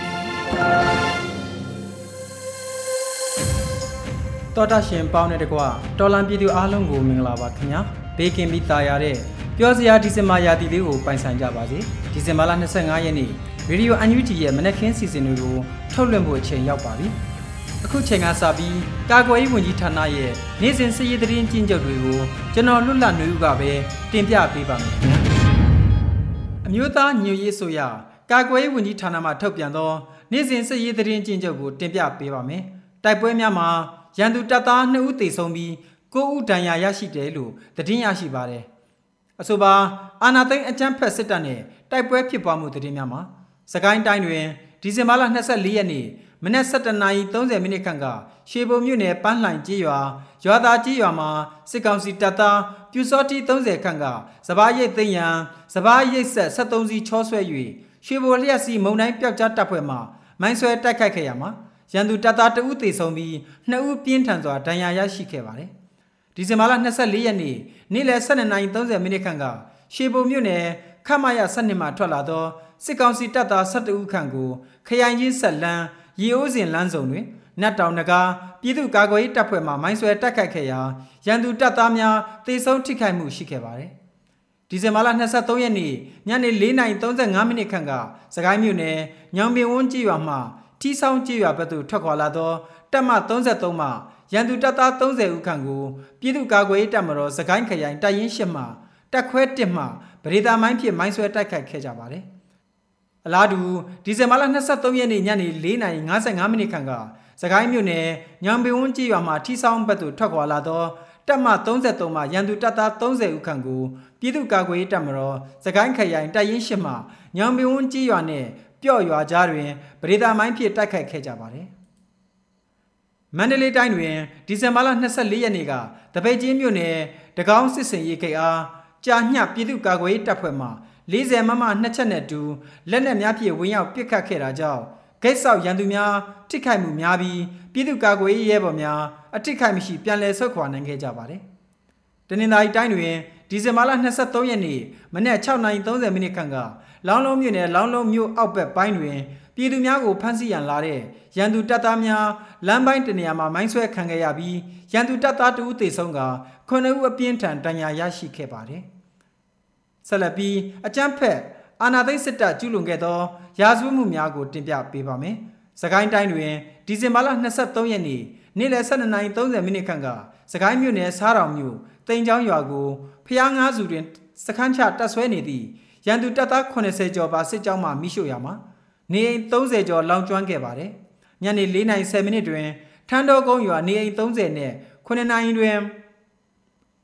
ပြီ တော်တာရှင်ပေါင်းတဲ့တကွတော်လန်ပြည်သူအားလုံးကိုမင်္ဂလာပါခင်ဗျာဘေးကင်းပြီးတာယာတဲ့ပြောစရာဒီဇင်ဘာရာသီလေးကိုပိုင်ဆိုင်ကြပါစေဒီဇင်ဘာလ25ရက်နေ့ရေဒီယို UNG ရဲ့မနက်ခင်းစီစဉ်တွေကိုထုတ်လွှင့်ဖို့အချိန်ရောက်ပါပြီအခုချိန်ကစပြီးကာကွယ်ရေးဝန်ကြီးဌာနရဲ့နေ့စဉ်စစ်ရေးသတင်းကြီးကြပ်တွေကိုကျွန်တော်လွတ်လပ်နေဦးကပဲတင်ပြပေးပါမယ်အမျိုးသားညွှန်ရေးဆိုရကာကွယ်ရေးဝန်ကြီးဌာနမှထုတ်ပြန်သော နေ့စဉ်စစ်ရေးသတင်းကျဉ်းချုပ်ကိုတင်ပြပေးပါမယ်။တိုက်ပွဲများမှာရန်သူတပ်သား2ဦးသေဆုံးပြီး9ဦးဒဏ်ရာရရှိတယ်လို့သတင်းရရှိပါတယ်။အဆိုပါအာနာသိန်းအကြမ်းဖက်စစ်တပ်နဲ့တိုက်ပွဲဖြစ်ပွားမှုသတင်းများမှာစကိုင်းတိုင်းတွင်ဒီဇင်ဘာလ24ရက်နေ့မနက်7:30မိနစ်ခန့်ကရှေဘုံမြို့နယ်ပန်းလှိုင်ကျေးရွာရွာသားကျေးရွာမှာစစ်ကောင်စီတပ်သားပြူစောတိ30ခန့်ကစပားရိတ်သိမ်းရန်စပားရိတ်ဆက်73စီချောဆွဲ၍ရွှေဘိုလျက်စီမုံတိုင်းပျောက်ကြားတပ်ဖွဲ့မှ မိုင်းဆွဲတိုက်ခိုက်ခဲ့ရမှာရန်သူတပ်သားတဦးသေဆုံးပြီးနှစ်ဦးပြင်းထန်စွာဒဏ်ရာရရှိခဲ့ပါတယ်။ဒီဇင်ဘာလ24ရက်နေ့နေ့လယ်12:30မိနစ်ခန့်ကရွှေဘုံမြို့နယ်ခမရ7မှာထွက်လာသောစစ်ကောင်စီတပ်သား12ဦးခန့်ကိုခရိုင်ချင်းဆက်လန်းရေအိုးစင်လမ်းစုံတွင်နတ်တောင်နဂါပြည်သူ့ကာကွယ်ရေးတပ်ဖွဲ့မှမိုင်းဆွဲတိုက်ခိုက်ခဲ့ရာရန်သူတပ်သားများသေဆုံးထိခိုက်မှုရှိခဲ့ပါတယ် ဒီဇင်ဘာလ23ရက်နေ့ညနေ4:35မိနစ်ခန့်ကစကိုင်းမြို့နယ်ညောင်ပင်ဝန်းကြီးရွာမှထီဆောင်ကြီးရွာဘက်သို့ထွက်ခွာလာသောတပ်မ33မှရန်သူတပ်သား30ဦးခန့်ကိုပြည်သူ့ကာကွယ်ရေးတပ်မတော်စကိုင်းခရိုင်တပ်ရင်း၈မှတပ်ခွဲ1မှဗရေတာမိုင်းဖြင့်မိုင်းဆွဲတိုက်ခိုက်ခဲ့ကြပါတယ်။အလားတူဒီဇင်ဘာလ23ရက်နေ့ညနေ4:55မိနစ်ခန့်ကစကိုင်းမြို့နယ်ညောင်ပင်ဝန်းကြီးရွာမှထီဆောင်ဘက်သို့ထွက်ခွာလာသောတပ်မ33မှရန်သူတပ်သား30ဦးခန့်ကို ပြည်သူ့ကာကွယ်ရေးတပ်မတော်စကိုင်းခရိုင်တပ်ရင်းရှိမှညောင်ပင်ဝန်းကြီးရွာနဲ့ပြော့ရွာကြားတွင်ပရိဒါမိုင်းဖြစ်တိုက်ခိုက်ခဲ့ကြပါတယ်။မန္တလေးတိုင်းတွင်ဒီဇင်ဘာလ24ရက်နေ့ကတပိတ်ချင်းမြို့နယ်တကောင်းစစ်စင်ရေးခိတ်အားကြာညှပြည်သူ့ကာကွယ်ရေးတပ်ဖွဲ့မှ40မမနှစ်ချက်နဲ့တူလက်နက်များဖြင့်ဝင်ရောက်ပစ်ခတ်ခဲ့တာကြောင့်ဂိတ်ဆောက်ရန်သူများထိခိုက်မှုများပြီးပြည်သူ့ကာကွယ်ရေးရဲဘော်များအထိခိုက်မရှိပြန်လည်ဆုတ်ခွာနိုင်ခဲ့ကြပါတယ်။တနင်္သာရီတိုင်းတွင် ဒီဇင်ဘာလ23ရက်နေ့မနက်6:30မိနစ်ခန့်ကလောင်းလုံးမြို့နယ်လောင်းလုံးမြို့အောက်ဘက်ပိုင်းတွင်ပြည်သူများကိုဖမ်းဆီးရန်လာတဲ့ရန်သူတပ်သားများလမ်းပိုင်းတနေရာမှာမိုင်းဆွဲခံခဲ့ရပြီးရန်သူတပ်သားတဦးသေဆုံးကခုနှစ်ဦးအပြင်းထန်ဒဏ်ရာရရှိခဲ့ပါတယ်။ဆက်လက်ပြီးအကြမ်းဖက်အာဏာသိမ်းစစ်တပ်ကျူးလွန်ခဲ့သောရာဇဝတ်မှုများကိုတင်ပြပေးပါမယ်။စကိုင်းတိုင်းတွင်ဒီဇင်ဘာလ23ရက်နေ့နေ့လယ်12:30မိနစ်ခန့်ကစကိုင်းမြို့နယ်စားတောင်မြို့ တိန်ချောင်းရွာကိုဖျားငားစုတွင်စခန်းချတပ်ဆွဲနေသည့်ရန်သူတပ်သား80ကျော်ပါစစ်ကြောင်းမှမိရှို့ရမှာနေအိမ်30ကျော်လောင်ကျွမ်းခဲ့ပါတယ်။ညနေ4:10မိနစ်တွင်ထန်းတော်ကုန်းရွာနေအိမ်30နဲ့9နာရီတွင်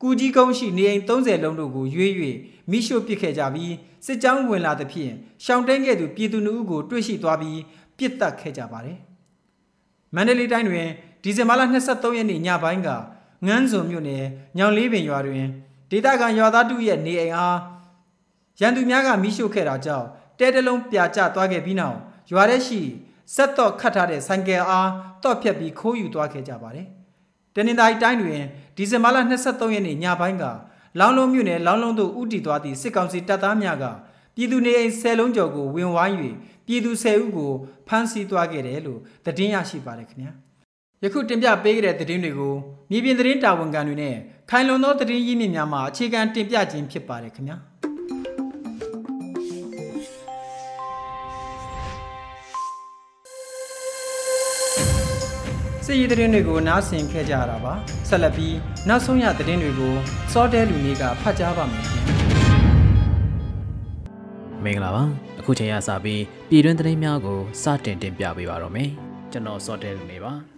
ကူကြီးကုန်းရှိနေအိမ်30လုံးတို့ကိုရွေး၍မိရှို့ပစ်ခဲ့ကြပြီးစစ်ကြောင်းဝင်လာသဖြင့်ရှောင်းတင်းခဲ့သူပြည်သူနှုတ်ကိုတွေ့ရှိသွားပြီးပြစ်တက်ခဲ့ကြပါတယ်။မန္တလေးတိုင်းတွင်ဒီဇင်ဘာလ23ရက်နေ့ညပိုင်းက ငန်းစုံမြို့နယ်ညောင်လေးပင်ရွာတွင်ဒေသခံရွာသားတို့ရဲ့နေအိမ်အားရန်သူများကမိရှို့ခဲ့တာကြောင့်တဲတလုံးပြာကျသွားခဲ့ပြီးနောက်ရွာထဲရှိဆက်တော့ခတ်ထားတဲ့ဆိုင်ကယ်အားတော့ဖြတ်ပြီးခိုးယူသွားခဲ့ကြပါတယ်။တနင်္သာရီတိုင်းတွင်ဒီဇင်ဘာလ23ရက်နေ့ညပိုင်းကလောင်းလုံးမြို့နယ်လောင်းလုံးသို့ဥတီသွားသည့်စစ်ကောင်စီတပ်သားများကပြည်သူနေအိမ်10လုံးကျော်ကိုဝင်ဝိုင်း၍ပြည်သူ10ဦးကိုဖမ်းဆီးသွားခဲ့တယ်လို့သတင်းရရှိပါတယ်ခင်ဗျာ။ ယခုတင်ပြပေးခဲ့တဲ့သတင်းတွေကိုမြေပြင်သတင်းတာဝန်ခံတွေနဲ့ခိုင်လုံသောသတင်းရင်းမြစ်များမှာအခြေခံတင်ပြခြင်းဖြစ်ပါတယ်ခင်ဗျာ။စစ်ရေးသတင်းတွေကိုနားဆင်ခဲ့ကြရတာပါဆက်လက်ပြီးနောက်ဆုံးရသတင်းတွေကိုစောတဲလူနေကဖတ်ကြားပါမယ်ခင်ဗျာမင်္ဂလာပါအခုချိန်ရစပြီးပြည်တွင်းသတင်းများကိုစတင်တင်ပြပေးပါတော့မယ်ကျွန်တော်စောတဲလူနေပါ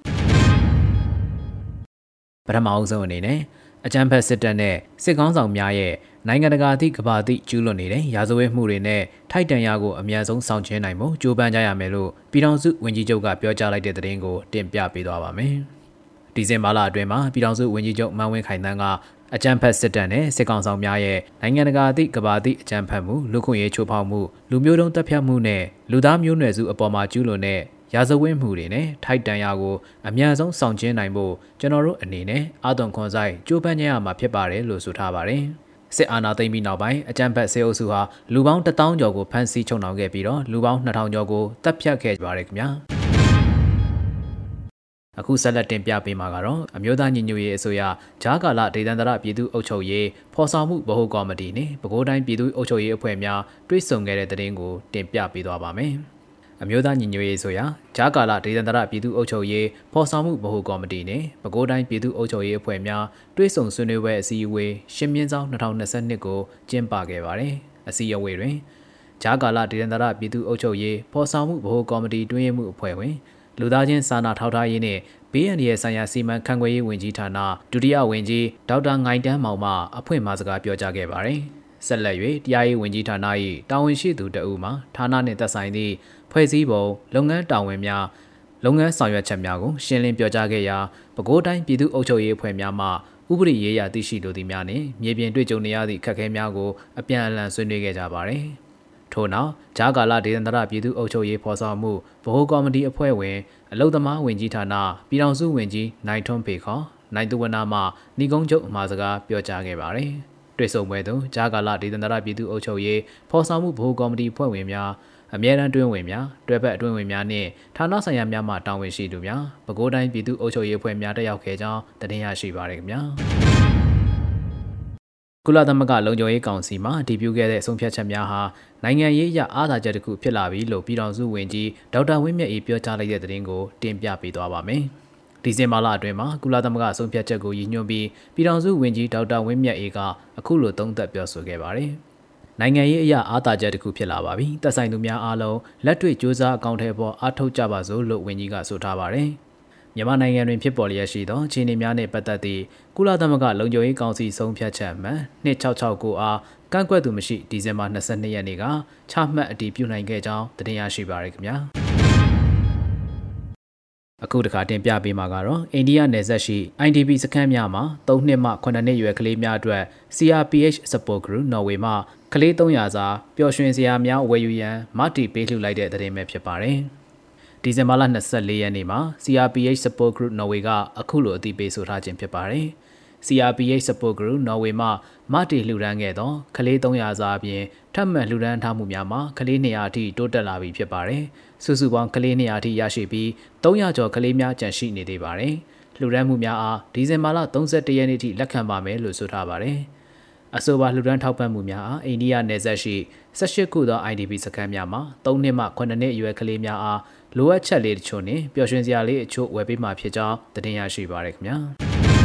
ပထမအဆုံးအနေနဲ့အကြမ်းဖက်စစ်တပ်နဲ့စစ်ကောင်းဆောင်များရဲ့နိုင်ငံတကာသည့်ကဘာသည့်ကျူးလွန်နေတဲ့ရာဇဝတ်မှုတွေနဲ့ထိုက်တန်ရာကိုအများဆုံးဆောင်ကျဉ်နိုင်မှုကြိုးပမ်းကြရမယ်လို့ပြည်ထောင်စုဝန်ကြီးချုပ်ကပြောကြားလိုက်တဲ့သတင်းကိုတင်ပြပေးသွားပါမယ်။ဒီဇင်ဘာလအတွင်းမှာပြည်ထောင်စုဝန်ကြီးချုပ်မန်ဝင်းခိုင်တန်းကအကြမ်းဖက်စစ်တပ်နဲ့စစ်ကောင်ဆောင်များရဲ့နိုင်ငံတကာသည့်ကဘာသည့်အကြမ်းဖက်မှုလူခွင့်ရေးချိုးဖောက်မှုလူမျိုးတုံးတပ်ဖြတ်မှုနဲ့လူသားမျိုးနွယ်စုအပေါ်မှာကျူးလွန်တဲ့ ရာဇဝတ်မှုတွေနဲ့ထိုက်တန်ရာကိုအများဆုံးဆောင်ကျဉ်နိုင်ဖို့ကျွန်တော်တို့အနေနဲ့အာသွန်ခွန်ဆိုင်ကြိုးပမ်းကြရမှာဖြစ်ပါတယ်လို့ဆိုထားပါတယ်။စစ်အာဏာသိမ်းပြီးနောက်ပိုင်းအကြမ်းဖက်ဆေးအုပ်စုဟာလူပေါင်း1000ကျော်ကိုဖမ်းဆီးချုပ်နှောင်ခဲ့ပြီးတော့လူပေါင်း2000ကျော်ကိုတပ်ဖြတ်ခဲ့ကြပါတယ်ခင်ဗျာ။အခုဆက်လက်တင်ပြပေးမှာကတော့အမျိုးသားညီညွတ်ရေးအစိုးရဂျားကာလဒေသန္တရပြည်သူ့အုပ်ချုပ်ရေးဖော်ဆောင်မှုဗဟိုကော်မတီနဲ့ပဲခူးတိုင်းပြည်သူ့အုပ်ချုပ်ရေးအဖွဲ့များတွဲဆုံခဲ့တဲ့တဲ့တင်ကိုတင်ပြပေးသွားပါမယ်။ အမျိုးသားညီညွတ်ရေးဆိုရာဂျားကာလဒေသန္တရပြည်သူ့အုပ်ချုပ်ရေးဖော်ဆောင်မှုဗဟိုကော်မတီနဲ့ပဲခူးတိုင်းပြည်သူ့အုပ်ချုပ်ရေးအဖွဲ့များတွဲဆုံဆွေးနွေးပွဲအစည်းအဝေးရှင်းမြင်းဆောင်2022ကိုကျင်းပခဲ့ပါတယ်။အစည်းအဝေးတွင်ဂျားကာလဒေသန္တရပြည်သူ့အုပ်ချုပ်ရေးဖော်ဆောင်မှုဗဟိုကော်မတီတွင်းရေးမှုအဖွဲ့ဝင်လူသားချင်းစာနာထောက်ထားရေးနဲ့ဘေးအန္တရာယ်ဆိုင်ရာစီမံခန့်ခွဲရေးဝန်ကြီးဌာနဒုတိယဝန်ကြီးဒေါက်တာငိုင်တန်းမောင်မှအဖွင့်မှာစကားပြောကြားခဲ့ပါတယ်။ ဆက်လက်၍တရားရေးဝန်ကြီးဌာန၏တာဝန်ရှိသူတအူမှဌာနနှင့်သက်ဆိုင်သည့်ဖွဲ့စည်းပုံလုပ်ငန်းတာဝန်များလုပ်ငန်းဆောင်ရွက်ချက်များကိုရှင်းလင်းပြောကြားခဲ့ရာပဲခူးတိုင်းပြည်သူ့အုပ်ချုပ်ရေးအဖွဲ့များမှဥပဒေရေးရာသိရှိလိုသည့်များနှင့်မြေပြင်တွေ့ကြုံနေရသည့်ခက်ခဲများကိုအပြန်အလှန်ဆွေးနွေးခဲ့ကြပါသည်။ထို့နောက်ဂျာကာလာဒေသန္တရပြည်သူ့အုပ်ချုပ်ရေးဖော်ဆောင်မှုဗဟိုကော်မတီအဖွဲ့ဝင်အလုသမားဝင်ကြီးဌာနပြည်ထောင်စုဝင်ကြီးနိုင်ထွန်းဖေခေါ်နိုင်သူဝနာမှဏီကုန်းချုပ်အမှာစကားပြောကြားခဲ့ပါတယ်။ တွေ့ဆုံပွဲသို့ဂျာကာလာဒေသန္တရပြည်သူ့အုပ်ချုပ်ရေးဖော်ဆောင်မှုဗဟိုကော်မတီအဖွဲ့ဝင်များအမြဲတမ်းတွင်းဝင်များတွဲဘက်အတွင်းဝင်များနှင့်ဌာနဆိုင်ရာများမှတာဝန်ရှိသူများပဲခူးတိုင်းပြည်သူ့အုပ်ချုပ်ရေးအဖွဲ့များတက်ရောက်ခဲ့ကြောင်းတင်ရရှိပါရခင်ဗျာကုလသမဂ္ဂလုံခြုံရေးကောင်စီမှတည်ပြုခဲ့တဲ့အဆုံးဖြတ်ချက်များဟာနိုင်ငံရေးအရအားသာချက်တစ်ခုဖြစ်လာပြီလို့ပြည်ထောင်စုဝန်ကြီးဒေါက်တာဝင်းမြတ်အေးပြောကြားလိုက်တဲ့သတင်းကိုတင်ပြပေးသွားပါမယ်။ ဒီဇင်ဘာလအတွင်းမှာကုလသမဂ္ဂအဆုံးဖြတ်ချက်ကိုရည်ညွှန်းပြီးပြည်ထောင်စုဝန်ကြီးဒေါက်တာဝင်းမြတ်အေးကအခုလိုသုံးသပ်ပြောဆိုခဲ့ပါတယ်။နိုင်ငံရေးအရာအားသာချက်တစ်ခုဖြစ်လာပါပြီ။သက်ဆိုင်သူများအားလုံးလက်တွေ့စ조사အကောင့်ထဲပေါ်အားထုတ်ကြပါစို့လို့ဝန်ကြီးကဆိုထားပါတယ်။မြန်မာနိုင်ငံတွင်ဖြစ်ပေါ်လျက်ရှိသောအခြေအနေများနှင့်ပတ်သက်သည့်ကုလသမဂ္ဂလုံခြုံရေးကောင်စီဆုံးဖြတ်ချက်မှန်2669အားကန့်ကွက်သူမရှိဒီဇင်ဘာ22ရက်နေ့ကချမှတ်အတည်ပြုနိုင်ခဲ့ကြောင်းတင်ရရှိပါရခင်ဗျာ။ အခုတခါတင်ပြပေးမှာကတော့အိန္ဒိယနယ်စပ်ရှိ IDP စခန်းများမှာ3နှစ်မှ9နှစ်ရွယ်ကလေးများအတွက် CRPH Support Group နော်ဝေမှကလေး300စာပျော်ရွှင်စရာများဝယ်ယူရန်မတီပေးလှူလိုက်တဲ့သတင်းပဲဖြစ်ပါတယ်။ဒီဇင်ဘာလ24ရက်နေ့မှာ CRPH Support Group Norway ကအခုလိုအသိပေးဆိုထားခြင်းဖြစ်ပါတယ်။ CRPH Support Group Norway မှမတီလှူဒန်းခဲ့သောကလေး300စာအပြင်ထပ်မံလှူဒန်းထားမှုများမှာကလေး200အထိတိုးတက်လာပြီဖြစ်ပါတယ်။စုစုပေါင်းကလေး200အထိရရှိပြီး300ကျော်ကလေးများကျန်ရှိနေသေးပါတယ်။လှူဒန်းမှုများအားဒီဇင်ဘာလ31ရက်နေ့ထိလက်ခံပါမယ်လို့ဆိုထားပါတယ်။အဆိုပါလှူဒန်းထောက်ပံ့မှုများအားအိန္ဒိယနယ်စပ်ရှိ18ခုသော IDP စခန်းများမှာ3နှစ်မှ9နှစ်အရွယ်ကလေးများအားလိုအပ်ချက်လေးတချို့နှင့်ပျော်ရွှင်စရာလေးအချို့ဝယ်ပေးမှာဖြစ်ကြောင်းတင်ရရှိပါရခင်ဗျာ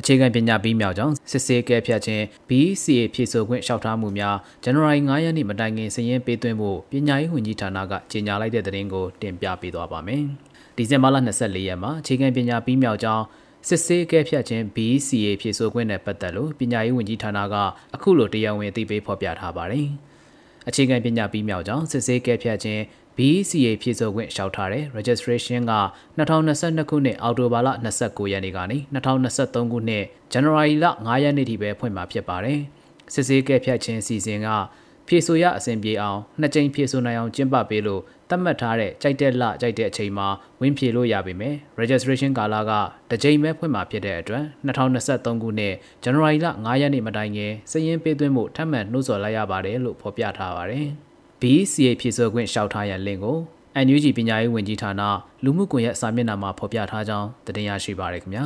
အခြေခံပညာပြီးမြောက်ကြောင်းစစ်ဆေးကဲဖြတ်ခြင်း BCA ဖြည့်ဆို့ခွင့်လျှောက်ထားမှုများဇန်နဝါရီ9ရက်နေ့မတိုင်ခင်စည်ရင်းပေးသွင်းဖို့ပညာရေးဝန်ကြီးဌာနကကြေညာလိုက်တဲ့သတင်းကိုတင်ပြပေးသွားပါမယ်။ဒီဇင်ဘာလ24ရက်မှာအခြေခံပညာပြီးမြောက်ကြောင်းစစ်ဆေးကဲဖြတ်ခြင်း BCA ဖြည့်ဆို့ခွင့်နဲ့ပတ်သက်လို့ပညာရေးဝန်ကြီးဌာနကအခုလိုတရားဝင်အသိပေးဖော်ပြထားပါတယ်။အခြေခံပညာပြီးမြောက်ကြောင်းစစ်ဆေးကဲဖြတ်ခြင်း BCA ဖြည့်ဆို့ခွင့်လျှောက်ထားတဲ့ registration က2022ခုနှစ်အောက်တိုဘာလ29ရက်နေ့ကနေ2023ခုနှစ်ဇန်နဝါရီလ9ရက်နေ့ထိပဲဖွင့်မှာဖြစ်ပါတယ်။စစ်ဆေးကဲဖြတ်ခြင်းစီစဉ်ကဖြည့်ဆို့ရအဆင်ပြေအောင်နှစ်ကြိမ်ဖြည့်ဆို့နိုင်အောင်ကျင်းပပေးလို့သတ်မှတ်ထားတဲ့ကြိုက်တဲ့လကြိုက်တဲ့အချိန်မှာဝင်ဖြေလို့ရပါမယ် registration ကာလကတစ်ကြိမ်ပဲဖွင့်မှာဖြစ်တဲ့အတွက်2023ခုနှစ်ဇန်နဝါရီလ9ရက်နေ့မတိုင်ခင်စည်ရင်းပေးသွင်းမှုထပ်မံနှိုးဆော်လိုက်ရပါတယ်လို့ဖော်ပြထားပါတယ် BCA ဖြည့်ဆို့ခွင့်ရှောက်ထားရန်လင့်ကို NUG ပညာရေးဝန်ကြီးဌာနလူမှုကွန်ရက်စာမျက်နှာမှာဖော်ပြထားကြောင်းတင်ရရှိပါရခင်ဗျာ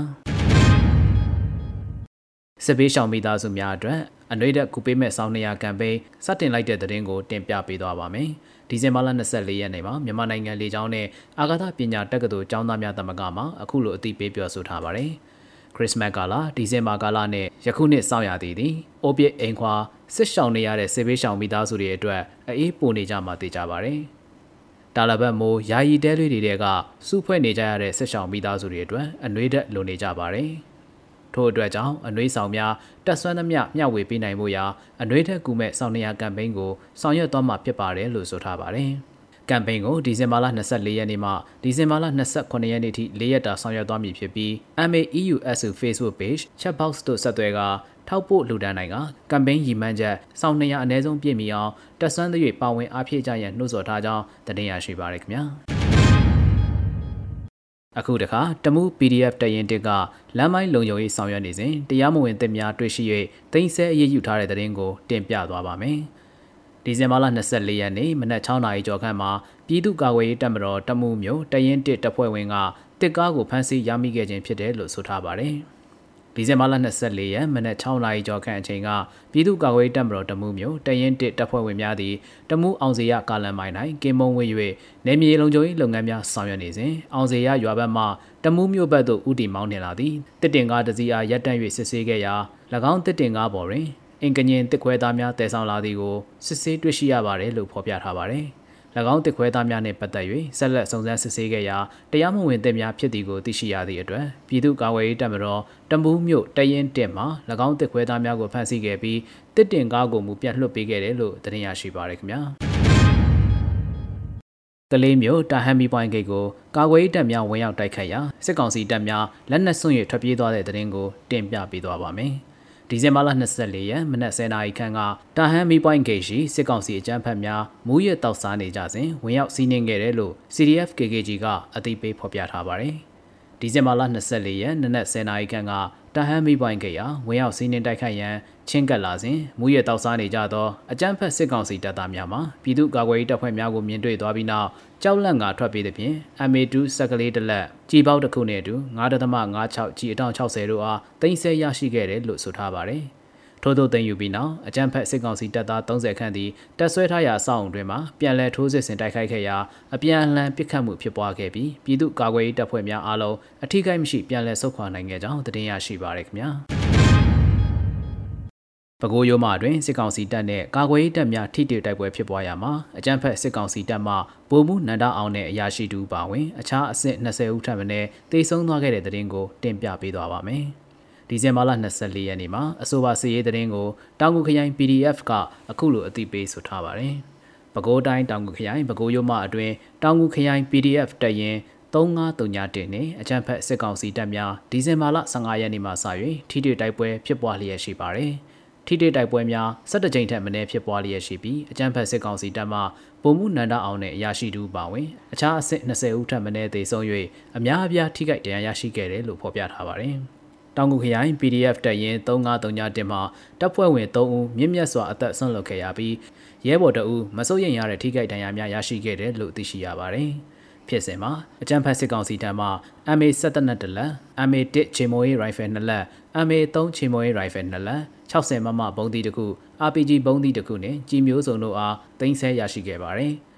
စစ်ပေးရှောင်မိသားစုများအတွက်အနှွေးတက်ကူပေးမဲ့ဆောင်းနေရကမ်ပိန်းစတင်လိုက်တဲ့သတင်းကိုတင်ပြပေးသွားပါမယ်။ဒီဇင်ဘာလ24ရက်နေ့မှာမြန်မာနိုင်ငံလေကြောင်းနဲ့အာကာသပညာတက္ကသိုလ်ကျောင်းသားများသမဂ္ဂမှအခုလိုအသိပေးပြောဆိုထားပါတယ် ခရစ်စမတ်ကာလဒီဇင်ဘာကာလနဲ့ယခုနှစ်စောင့်ရသည်သည်အိုပစ်အိမ်ခွာစစ်ရှောင်နေရတဲ့ဆေးဘေးရှောင်မိသားစုတွေအတွက်အေးပိုနေကြမှာသိကြပါတယ်တာလဘတ်မိုးယာယီတဲလေးတွေကစူးဖွဲ့နေကြရတဲ့ဆက်ရှောင်မိသားစုတွေအတွက်အနှွေးသက်လိုနေကြပါတယ်။ထို့အတွက်ကြောင့်အနှွေးဆောင်များတက်ဆွမ်းသမျှမျှဝေပေးနိုင်မှုရာအနှွေးသက်ကူမဲ့ဆောင်နေရကမ်ပိန်းကိုဆောင်ရွက်သွားမှာဖြစ်ပါတယ်လို့ဆိုထားပါတယ်။ ကမ်ပိန်းကိုဒီဇင်ဘာလ24ရက်နေ့မှဒီဇင်ဘာလ28ရက်နေ့ထိ၄ရက်တာဆောင်ရွက်သွားမည်ဖြစ်ပြီး MAEUSU Facebook page chatbox တို့ဆက်သွယ်ကထောက်ပို့လူဒန်းနိုင်ကကမ်ပိန်းရည်မှန်းချက်စောင့်200အနည်းဆုံးပြည့်မီအောင်တက်ဆွမ်းသရွေ့ပါဝင်အားဖြည့်ကြရန်နှိုးဆော်ထားကြောင်းတင်ရရှိပါရခင်ဗျာအခုတခါတမှု PDF တရင်တစ်ကလမ်းမိုင်းလုံခြုံရေးဆောင်ရွက်နေစဉ်တရားမဝင်သစ်များတွေ့ရှိ၍တင်ဆက်အရေးယူထားတဲ့တဲ့ရင်ကိုတင်ပြသွားပါမယ် ဒီဇင်ဘာလ24ရက်နေ့မနက်6နာရီကျော်ခန့်မှာပြည်သူ့ကာကွယ်ရေးတပ်မတော်တမှုမျိုးတရင်တစ်တပ်ဖွဲ့ဝင်ကတစ်ကားကိုဖမ်းဆီးရမိခဲ့ခြင်းဖြစ်တယ်လို့ဆိုထားပါတယ်။ဒီဇင်ဘာလ24ရက်မနက်6နာရီကျော်ခန့်အချိန်ကပြည်သူ့ကာကွယ်တပ်မတော်တမှုမျိုးတရင်တစ်တပ်ဖွဲ့ဝင်များသည်တမှုအောင်စေရကာလန်မိုင်၌ကင်းမုံဝေ၍နေမြေလုံခြုံရေးလုပ်ငန်းများဆောင်ရွက်နေစဉ်အောင်စေရရွာဘက်မှတမှုမျိုးဘက်သို့ဦးတည်မောင်းနှင်လာသည်တစ်တင်ကားတစ်စီးအားရပ်တန့်၍စစ်ဆေးခဲ့ရာ၎င်းတစ်တင်ကားပေါ်တွင် အင်ကညင်တစ်ခွဲသားများတည်ဆောင်လာသည်ကိုစစ်ဆေးတွေ့ရှိရပါတယ်လို့ဖော်ပြထားပါတယ်။၎င်းတစ်ခွဲသားများနှင့်ပတ်သက်၍ဆက်လက်စုံစမ်းစစ်ဆေးခဲ့ရာတရားမဝင်တဲ့များဖြစ်သည်ကိုသိရှိရသည့်အတွက်ပြည်သူ့ကာကွယ်ရေးတပ်မတော်တမူးမြို့တရင်တက်မှ၎င်းတစ်ခွဲသားများကိုဖမ်းဆီးခဲ့ပြီးတစ်တင်ကားကိုမူပြန်လွှတ်ပေးခဲ့တယ်လို့သတင်းရရှိပါရခင်ဗျာကလေးမျိုးတာဟမ်မီပွိုင်းဂိတ်ကိုကာကွယ်ရေးတပ်များဝင်ရောက်တိုက်ခတ်ရာစစ်ကောင်စီတပ်များလက်နက်စွန့်ရထွက်ပြေးသွားတဲ့တဲ့ရင်ကိုတင်ပြပေးသွားပါမယ်။ ဒီဇင်ဘာလ24ရက်မနက်10:00နာရီခန့်ကတာဟန်မီပွိုင်းဂိတ်ရှိစစ်ကောင်စီအကြမ်းဖက်များမူးရတောက်စားနေကြစဉ်ဝင်ရောက်စီးနင်းခဲ့တယ်လို့ CDF KKG ကအသိပေးဖော်ပြထားပါတယ်။ဒီဇင်ဘာလ24ရက်နနက်10:00နာရီခန့်က တာဟန်မီပွိုင်းဂိတ်ဟာဝင်ရောက်စီးနင်းတိုက်ခိုက်ရန်ချင်းကပ်လာစဉ်မူရဲတောက်စားနေကြသောအကြမ်းဖက်စစ်ကောင်စီတပ်သားများမှပြည်သူ့ကာကွယ်ရေးတပ်ဖွဲ့များကိုမြင်တွေ့သွားပြီးနောက်ကြောက်လန့်ကထွက်ပြေးသဖြင့် MA2 စက်ကလေးတစ်လက်ကြီးပေါက်တစ်ခုနဲ့အတူ9.56ကြီးအတောင်60တို့အားတင်ဆက်ရရှိခဲ့တယ်လို့ဆိုထားပါတယ်။ ထို့သောတင်ယူပြီးနောက်အကြမ်းဖက်စစ်ကောင်စီတပ်သား30ခန့်သည်တပ်ဆွဲထားရာအဆောက်အုံတွင်မှပြန်လည်ထိုးစစ်ဆင်တိုက်ခိုက်ခဲ့ရာအပြန်အလှန်ပစ်ခတ်မှုဖြစ်ပွားခဲ့ပြီးပြည်သူ့ကာကွယ်ရေးတပ်ဖွဲ့များအားလုံးအထိကိမရှိပြန်လည်ဆုတ်ခွာနိုင်ခဲ့ကြောင်းသတင်းရရှိပါရခင်ဗျာ။ပဲခူးရိုးမတွင်စစ်ကောင်စီတပ်နှင့်ကာကွယ်ရေးတပ်များထိတွေ့တိုက်ပွဲဖြစ်ပွားရာမှာအကြမ်းဖက်စစ်ကောင်စီတပ်မှဗိုလ်မှူးနန္ဒအောင်နဲ့အရာရှိတူပါဝင်အခြားအဆင့်20ဦးထပ်မံတေဆုံးသွားခဲ့တဲ့တဲ့တင်ကိုတင်ပြပေးသွားပါမယ်။ ဒီဇင်ဘာလ24ရက်နေ့မှာအဆိုပါစီရေးတဲ့တင်ကိုတောင်ကူခရိုင် PDF ကအခုလိုအသိပေးဆိုထားပါတယ်။ပဲခူးတိုင်းတောင်ကူခရိုင်ပဲခူးရိုးမအတွင်တောင်ကူခရိုင် PDF တရင်3931နဲ့အကြံဖက်စစ်ကောင်စီတပ်များဒီဇင်ဘာလ15ရက်နေ့မှစ၍ထိတွေ့တိုက်ပွဲဖြစ်ပွားလျက်ရှိပါတယ်။ထိတိတိုက်ပွဲများ17ကြိမ်ထက်မနည်းဖြစ်ပွားလျက်ရှိပြီးအကြမ်းဖက်စစ်ကောင်စီတပ်မှပုံမှုနန္ဒအောင်နဲ့အရာရှိတူပါဝင်အခြားအဆင့်20ဦးထက်မနည်းသေဆုံး၍အများအပြားထိခိုက်ဒဏ်ရာရရှိခဲ့တယ်လို့ဖော်ပြထားပါတယ်။ တောင်ကူခရိုင် PDF တပ်ရင်း3939တင်မှာတပ်ဖွဲ့ဝင်3ဦးမြင့်မြတ်စွာအသက်ဆုံးလွတ်ခဲ့ရပြီးရဲဘော်တအူးမစိုးရိမ်ရတဲ့ထိခိုက်ဒဏ်ရာများရရှိခဲ့တယ်လို့သိရှိရပါတယ်။ဖြစ်စဉ်မှာအကြံဖက်စစ်ကောင်စီတန်းမှ MA 17နက်တလက် MA 1ချေမိုရေးရိုင်ဖယ်2လက် MA 3ချေမိုရေးရိုင်ဖယ်2လက်60မမဘုံသီးတစ်ခု RPG ဘုံသီးတစ်ခုနဲ့ကြီးမျိုးစုံတို့အားတင်ဆက်ရရှိခဲ့ပါတယ်။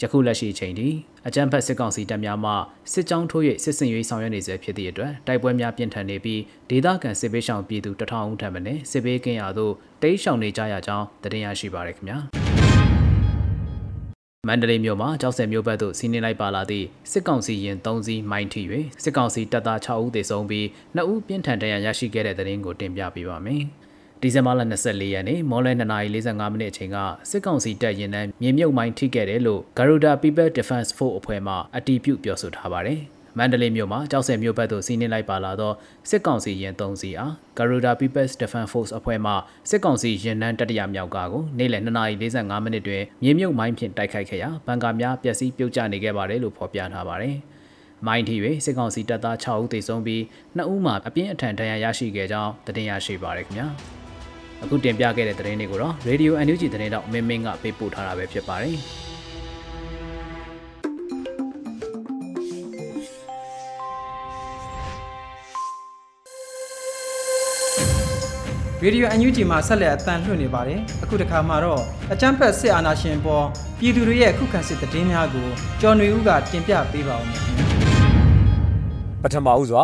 ယခုလက်ရှိချိန်ထိအကြံဖက်စစ်ကောင်စီတပ်များမှစစ်ကြောင်းထိုး၍စစ်စင်ရေးဆောင်ရွက်နေစေဖြစ်သည့်အတွက်တိုက်ပွဲများပြင်းထန်နေပြီးဒေသခံစစ်ပေးရှောင်ပြည်သူတထောင်ဦးထပ်မံစစ်ပေးကင်းရာသို့တိမ်းရှောင်နေကြရကြောင်းတင်ရရှိပါရခင်ဗျာ။မန္တလေးမြို့မှာကြောက်စဲမြို့ဘက်သို့စီးနင်းလိုက်ပါလာသည့်စစ်ကောင်စီရင်3စီးမိုင်းထိ၍စစ်ကောင်စီတပ်သား6ဦးသေဆုံးပြီး2ဦးပြင်းထန်ဒဏ်ရာရရှိခဲ့တဲ့တဲ့ရင်ကိုတင်ပြပေးပါမယ်။ ဒီဇင်ဘာလ24ရက်နေ့မော်လ2:45မိနစ်အချိန်ကစစ်ကောင်စီတပ်ရင်နှန်းမြေမြုပ်မိုင်းထိခဲ့တယ်လို့ Garuda People Defense Force အဖွဲ့မှအတည်ပြုပြောဆိုထားပါတယ်။မန္တလေးမြို့မှာကြောက်စဲမြို့ဘက်သို့စီးနင်းလိုက်ပါလာသောစစ်ကောင်စီရင်3စီအား Garuda People's Defense Force အဖွဲ့မှစစ်ကောင်စီရင်နှန်းတတိယမြောက်ကကိုနေ့လယ်2:45မိနစ်တွင်မြေမြုပ်မိုင်းဖြင့်တိုက်ခိုက်ခဲ့ရာဘန်ကာများပျက်စီးပြုတ်ကျနေခဲ့ပါတယ်လို့ဖော်ပြထားပါတယ်။မိုင်းထီ၍စစ်ကောင်စီတပ်သား6ဦးသေဆုံးပြီး2ဦးမှာအပြင်းအထန်ဒဏ်ရာရရှိခဲ့ကြောင်းသတင်းရရှိပါရခင်ဗျာ။ အခုတင်ပြခဲ့တဲ့သတင်းတွေကိုတော့ Radio NUG သတင်းတော့မင်းမင်းကပေးပို့ထားတာပဲဖြစ်ပါတယ်။ရေဒီယိုအန်ယူဂျီမှာဆက်လက်အသံလွှင့်နေပါတယ်အခုတခါမှာတော့အချမ်းဖက်စစ်အာဏာရှင်ပေါ်ပြည်သူတွေရဲ့ခုခံစစ်တည်င်းများကိုကျော်နေဦးကတင်ပြပေးပါဦးမယ်ပထမဦးစွာ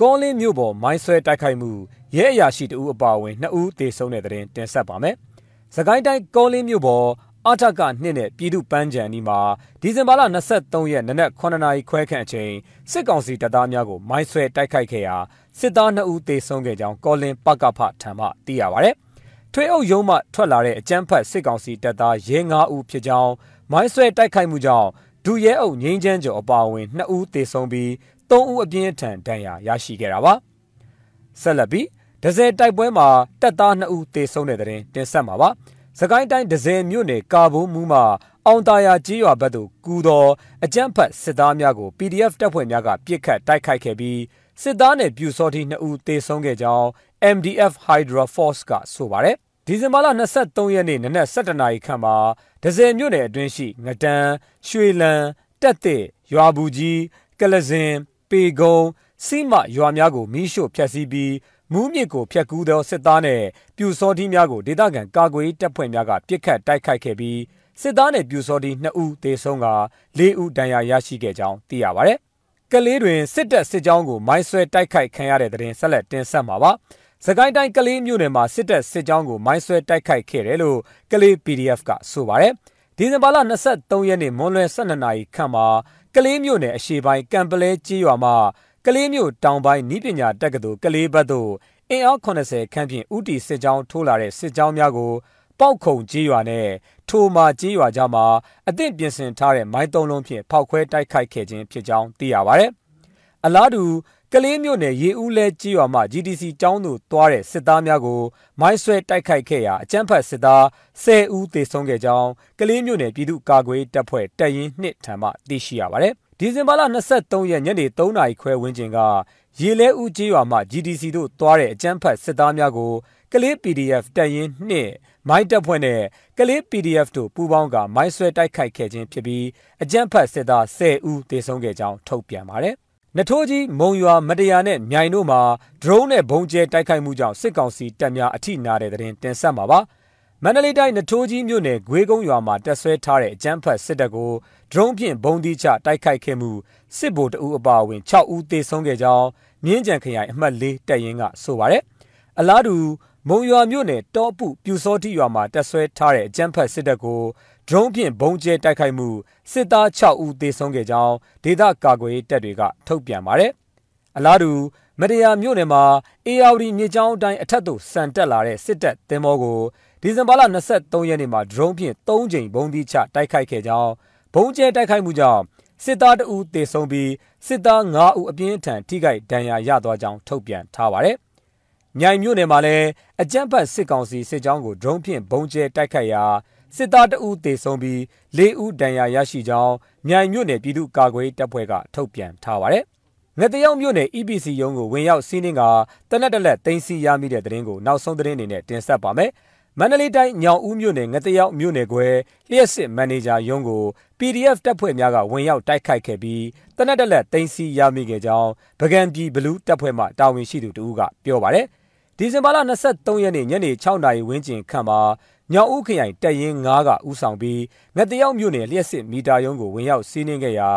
ကောလင်းမြို့ပေါ်မိုင်းဆွဲတိုက်ခိုက်မှု ရဲအရာရှိတဦးအပါအဝင်2ဦးသေဆုံးတဲ့တဲ့တင်တင်ဆက်ပါမယ်။စကိုင်းတိုင်းကောလင်းမြို့ပေါ်အထက်ကနှစ်နဲ့ပြည်သူပန်းချံဒီမှာဒီဇင်ဘာလ23ရက်နနက်9နာရီခွဲခန့်အချိန်စစ်ကောင်စီတပ်သားများကိုမိုင်းဆွဲတိုက်ခိုက်ခဲ့ရာစစ်သား2ဦးသေဆုံးခဲ့ကြောင်းကောလင်းပကဖထံမှသိရပါဗျ။ထွေအုပ်ရုံးမှထွက်လာတဲ့အကြမ်းဖက်စစ်ကောင်စီတပ်သားရဲ9ဦးဖြစ်ကြောင်းမိုင်းဆွဲတိုက်ခိုက်မှုကြောင့်ဒူရဲအုပ်ငိမ့်ချမ်းကျော်အပါအဝင်2ဦးသေဆုံးပြီး3ဦးအပြင်းထန်ဒဏ်ရာရရှိခဲ့တာပါဆက်လက်ပြီး ဒဇယ်တိုက်ပွဲမှာတပ်သား2ဦးသေဆုံးတဲ့တဲ့တင်ဆက်မှာပါစကိုင်းတိုင်းဒဇယ်မြို့နယ်ကာဘိုးမူးမှာအောင်တာယာကြီးရွာဘက်သို့ကူတော်အကြမ်းဖက်စစ်သားများကို PDF တပ်ဖွဲ့များကပြစ်ခတ်တိုက်ခိုက်ခဲ့ပြီးစစ်သားနဲ့ပြူစောတိ2ဦးသေဆုံးခဲ့ကြောင်း MDF Hydra Force ကဆိုပါတယ်ဒီဇင်ဘာလ23ရက်နေ့နနက်7:00နာရီခန့်မှာဒဇယ်မြို့နယ်အတွင်းရှိငတန်းရွှေလန်းတက်တဲ့ရွာဘူးကြီးကလစင်ပေကုံစီမရွာများကိုမီးရှို့ဖျက်ဆီးပြီး မူးမြစ်ကိုဖျက်ကူးသောစစ်သားနဲ့ပြူစောတိများကိုဒေသခံကာကွယ်တပ်ဖွဲ့များကပြစ်ခတ်တိုက်ခိုက်ခဲ့ပြီးစစ်သားနဲ့ပြူစောတိ2ဦးသေဆုံးက4ဦးဒဏ်ရာရရှိခဲ့ကြောင်းသိရပါဗျ။ကလေးတွင်စစ်တပ်စစ်ကြောင်းကိုမိုင်းဆွဲတိုက်ခိုက်ခံရတဲ့တဲ့တင်ဆက်လက်တင်ဆက်မှာပါ။စကိုင်းတိုင်းကလေးမြို့နယ်မှာစစ်တပ်စစ်ကြောင်းကိုမိုင်းဆွဲတိုက်ခိုက်ခဲ့တယ်လို့ကလေး PDF ကဆိုပါတယ်။ဒီဇင်ဘာလ23ရက်နေ့မွန်းလွဲ12နာရီခန့်မှာကလေးမြို့နယ်အရှေ့ပိုင်းကံပလဲကြီးရွာမှာ ကလေးမြို့တောင်ပိုင်းဤပညာတက္ကသိုလ်ကလေးဘက်သို့အင်အား80ခန့်ဖြင့်ဥတီစစ်ကြောင်းထိုးလာတဲ့စစ်ကြောင်းများကိုပောက်ခုံကြီးရွာနဲ့ထိုမာကြီးရွာကြားမှာအသင့်ပြင်ဆင်ထားတဲ့မိုင်းသုံးလုံးဖြင့်ဖောက်ခွဲတိုက်ခိုက်ခဲ့ခြင်းဖြစ်ကြောင်းသိရပါဗျ။အလားတူကလေးမြို့နယ်ရေဦးလဲကြီးရွာမှ GDC ကျောင်းသို့သွားတဲ့စစ်သားများကိုမိုင်းဆွဲတိုက်ခိုက်ခဲ့ရာအကြမ်းဖက်စစ်သား10ဦးသေဆုံးခဲ့ကြောင်းကလေးမြို့နယ်ပြည်သူ့ကာကွယ်တပ်ဖွဲ့တပ်ရင်း2ထံမှသိရှိရပါတယ်။ ဒီဇင်ဘာလ23ရက်ညနေ3နာရီခွဲဝန်းကျင်ကရေလဲဦးကြီးရွာမှ GDC တို့သွားတဲ့အကြမ်းဖက်စစ်သားများကိုကလေး PDF တပ်ရင်း2မိုင်းတပ်ဖွဲ့နဲ့ကလေး PDF တို့ပူးပေါင်းကမိုင်းဆွဲတိုက်ခိုက်ခဲ့ခြင်းဖြစ်ပြီးအကြမ်းဖက်စစ်သား10ဦးသေဆုံးခဲ့ကြောင်းထုတ်ပြန်ပါတယ်နထိုးကြီးမုံရွာမတရားနဲ့မြိုင်တို့မှာဒရုန်းနဲ့ဘုံကျဲတိုက်ခိုက်မှုကြောင့်စစ်ကောင်စီတပ်များအထိနာတဲ့တဲ့တင်ဆက်မှာပါမန္တလေးတိုင်းနထိုးကြီးမြို့နယ်ဂွေးကုန်းရွာမှာတက်ဆွဲထားတဲ့အကြမ်းဖက်စစ်တပ်ကို ဒရုန်းဖြင့်ဘုံဒီချတိုက်ခိုက်ခဲ့မှုစစ်ဗိုလ်တအူအပါအဝင်6ဦးသေဆုံးခဲ့ကြောင်းမြင်းကြံခရိုင်အမှတ်၄တပ်ရင်းကဆိုပါတယ်အလားတူမုံရွာမြို့နယ်တောပုပြူစောတိရွာမှာတက်ဆွဲထားတဲ့အကြမ်းဖက်စစ်တပ်ကိုဒရုန်းဖြင့်ဘုံကျဲတိုက်ခိုက်မှုစစ်သား6ဦးသေဆုံးခဲ့ကြောင်းဒေသကာကွယ်ရေးတပ်တွေကထုတ်ပြန်ပါတယ်။အလားတူမတရားမြို့နယ်မှာအေယာဝတီမြေကြောင်းအတိုင်းအထက်သို့စံတက်လာတဲ့စစ်တပ်သင်္ဘောကိုဒီဇင်ဘာလ23ရက်နေ့မှာဒရုန်းဖြင့်3ကြိမ်ဘုံသီးချတိုက်ခိုက်ခဲ့ကြောင်း ဘုံကျဲတိုက်ခိုက်မှုကြောင့်စစ်သားတအူသေဆုံးပြီးစစ်သား9ဦးအပြင်းထန်ထိခိုက်ဒဏ်ရာရသွားကြောင်းထုတ်ပြန်ထားပါတယ်။မြိုင်မြို့နယ်မှာလည်းအကြမ်းဖက်စစ်ကောင်စီစစ်ကြောင်းကိုဒရုန်းဖြင့်ဘုံကျဲတိုက်ခိုက်ရာစစ်သားတအူးသေဆုံးပြီး၄ဦးဒဏ်ရာရရှိကြောင်းမြိုင်မြို့နယ်ပြည်သူ့ကာကွယ်တပ်ဖွဲ့ကထုတ်ပြန်ထားပါတယ်။ငတရောက်မြို့နယ် EPC ရုံးကိုဝင်ရောက်စီးနင်းကတနက်တလက်တင်စီရမိတဲ့တဲ့ရင်ကိုနောက်ဆုံးသတင်းအနေနဲ့တင်ဆက်ပါမယ်။ မန္တလေးတိုင်းညောင်ဦးမြို့နယ်ငတရောက်မြို့နယ်ကွယ်လျှက်စစ်မန်နေဂျာရုံးကို PDF တပ်ဖွဲ့များကဝင်ရောက်တိုက်ခိုက်ခဲ့ပြီးတနက်တလက်တင်စီရမိခဲ့ကြောင်းဗကံပြည်ဘလူးတပ်ဖွဲ့မှတာဝန်ရှိသူတဦးကပြောပါတယ်။ဒီဇင်ဘာလ23ရက်နေ့ညနေ6နာရီဝန်းကျင်ခန့်မှာညောင်ဦးခရိုင်တပ်ရင်း9ကဥဆောင်ပြီးငတရောက်မြို့နယ်လျှက်စစ်မီတာရုံးကိုဝင်ရောက်စီးနင်းခဲ့ရာ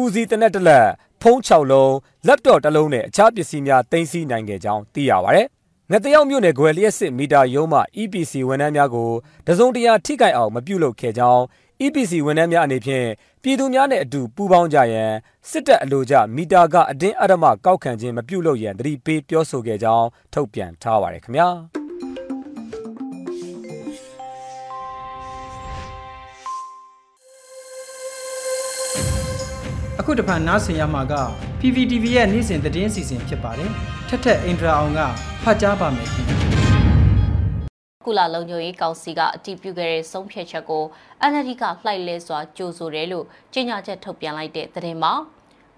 ဦးစီးတနက်တလက်ဖုံး6လုံးလက်တော့တစ်လုံးနဲ့အခြားပစ္စည်းများတင်စီနိုင်ခဲ့ကြောင်းသိရပါဗျ။ ငတရောက်မြို့နယ်ကွယ်လျှက်စစ်မီတာရုံးမှ EPC ဝန်ထမ်းများကိုတစုံတရာထိခိုက်အောင်မပြုလုပ်ခဲ့ကြောင်း EPC ဝန်ထမ်းများအနေဖြင့်ပြည်သူများနဲ့အတူပူးပေါင်းကြရန်စစ်တပ်အလို့ကြမီတာကအတင်းအဓမ္မကောက်ခံခြင်းမပြုလုပ်ရန်တတိပေးပြောဆိုခဲ့ကြောင်းထုတ်ပြန်ထားပါတယ်ခင်ဗျာ။ ခုတဖန်နားဆင်ရမှာက PPTV ရဲ့နေ့စဉ်သတင်းစီစဉ်ဖြစ်ပါတယ်ထက်ထက်အင်ဒရာအောင်ကဖတ်ကြားပါမယ်ခင်ဗျာကုလလုံခြုံရေးကောင်စီကအတည်ပြုခဲ့တဲ့ဆုံးဖြတ်ချက်ကို NLD ကလှိုက်လဲစွာကြိုဆိုတယ်လို့ကြေညာချက်ထုတ်ပြန်လိုက်တဲ့သတင်းမှာ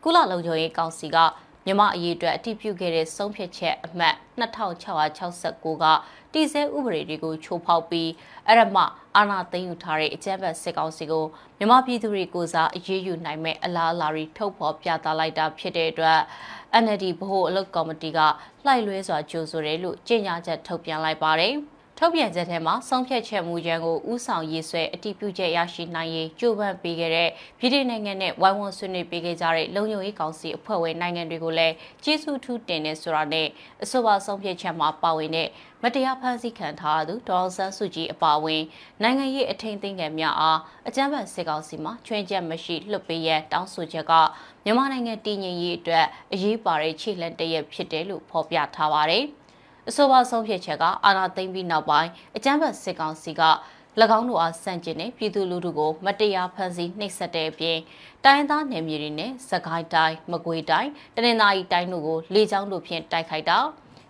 ကုလလုံခြုံရေးကောင်စီကမြမအရေးအတွက်အတည်ပြုခဲ့တဲ့ဆုံးဖြတ်ချက်အမှတ်2669က တည်ဆဲဥပဒေတွေကိုချိုးဖောက်ပြီးအဲ့ဒါမှအာဏာသိမ်းယူထားတဲ့အကြမ်းဖက်စစ်ကောင်စီကိုမြမပြည်သူတွေကိုစားအရေးယူနိုင်မဲ့အလားအလာတွေထုတ်ဖော်ပြသလိုက်တာဖြစ်တဲ့အတွက် NLD ဗဟိုအလုပ်ကော်မတီကလှိုက်လွဲစွာကြိုဆိုတယ်လို့ကြေညာချက်ထုတ်ပြန်လိုက်ပါတယ်။ ထထုတ်ပြန်ချက်ထဲမှာဆုံးဖြတ်ချက်မူကြမ်းကိုဥဆောင်ရေးဆွဲအတည်ပြုချက်ရရှိနိုင်ရေးကြိုးပမ်းပေးခဲ့တဲ့ပြည်ထောင်နိုင်ငံနဲ့ဝိုင်းဝန်းဆွေးနွေးပေးခဲ့ကြတဲ့လုံခြုံရေးကောင်စီအဖွဲ့ဝင်နိုင်ငံတွေကိုလည်းကျေးဇူးထူးတင်နေဆိုတာနဲ့အဆိုပါဆုံးဖြတ်ချက်မှာပါဝင်တဲ့မတရားဖန်ဆီးခံထားသူဒေါ်ဆန်းစုကြည်အပါအဝင်နိုင်ငံရေးအထင်သိမ်းခံများအားအကြမ်းဖက်စစ်ကောင်စီမှချွင်းချက်မရှိလွှတ်ပေးရန်တောင်းဆိုချက်ကမြန်မာနိုင်ငံတည်ငြိမ်ရေးအတွက်အရေးပါတဲ့ခြေလှမ်းတစ်ရပ်ဖြစ်တယ်လို့ဖော်ပြထားပါတယ်။ အဆိုပါဆုံးဖြတ်ချက်ကအာဏာသိမ်းပြီးနောက်ပိုင်းအကြမ်းဖက်စစ်ကောင်စီက၎င်းတို့အားစန့်ကျင်တဲ့ပြည်သူလူထုကိုမတရားဖမ်းဆီးနှိပ်စက်တဲ့အပြင်တိုင်းသားနယ်မြေတွေနဲ့စကိုင်းတိုင်းမကွေးတိုင်းတနင်္သာရီတိုင်းတို့ကိုလေကြောင်းတို့ဖြင့်တိုက်ခိုက်တာ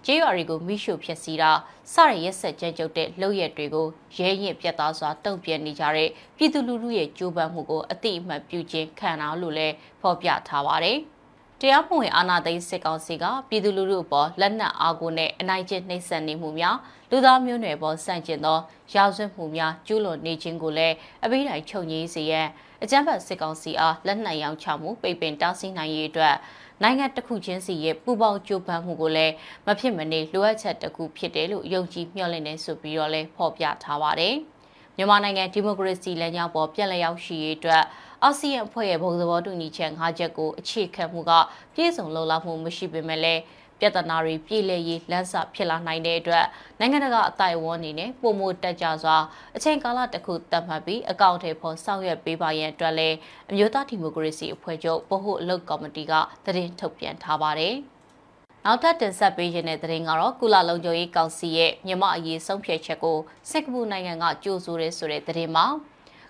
ကျေးရွာတွေကိုမိရှုဖျက်ဆီးတာစရရက်ဆက်ကြဲကြုတ်တဲ့လုပ်ရက်တွေကိုရဲရင်ပြတ်သားစွာတုံ့ပြန်နေကြတဲ့ပြည်သူလူထုရဲ့ကြိုးပမ်းမှုကိုအတိအမှတ်ပြုခြင်းခံရလို့လည်းဖော်ပြထားပါတယ်။ တရားမဝင်အာဏာသိမ်းစစ်ကောင်စီကပြည်သူလူထုအပေါ်လက်နက်အားကိုနဲ့အနိုင်ကျင့်နှိပ်စက်နေမှုများလူသားမျိုးနွယ်ပေါ်ဆန့်ကျင်သောရာဇဝတ်မှုများကျူးလွန်နေခြင်းကိုလည်းအပိတိုင်ချုပ်ငြိမ်းစေရန်အကြမ်းဖက်စစ်ကောင်စီအားလက်နက်ရောင်းချမှုပိတ်ပင်တားဆီးနိုင်ရေးအတွက်နိုင်ငံတစ်ခုချင်းစီရဲ့ပူးပေါင်းကြိုးပမ်းမှုကိုလည်းမဖြစ်မနေလိုအပ်ချက်တစ်ခုဖြစ်တယ်လို့ယုံကြည်မျှော်လင့်နေဆိုပြီးတော့လည်းဖော်ပြထားပါတယ်။မြန်မာနိုင်ငံဒီမိုကရေစီလမ်းကြောင်းပေါ်ပြက်လျောက်ရှိရေးအတွက် အာဆီယံအဖွဲ့ရဲ့ဘုံသဘောတူညီချက်၅ချက်ကိုအခြေခံမှုကပြည့်စုံလုံလောက်မှုမရှိပေမဲ့လည်းပြဿနာတွေပြည်လဲရေးလမ်းစာဖြစ်လာနိုင်တဲ့အတွက်နိုင်ငံတကာအတိုင်းအဝန်အနေနဲ့ပုံမတက်ကြစွာအချိန်ကာလတစ်ခုတတ်မှတ်ပြီးအကောင့်ထဲပေါ်ဆောင်ရွက်ပေးပါရန်အတွက်လည်းအမျိုးသားဒီမိုကရေစီအဖွဲ့ချုပ်ဗဟိုအလုပ်ကော်မတီကသတင်းထုတ်ပြန်ထားပါတယ်။နောက်ထပ်တင်ဆက်ပေးခြင်းတဲ့သတင်းကတော့ကုလလုံခြုံရေးကောင်စီရဲ့မြန်မာအရေးဆုံးဖြတ်ချက်ကိုစက်ကပူနိုင်ငံကကြိုးဆိုရဲဆိုတဲ့သတင်းမှာ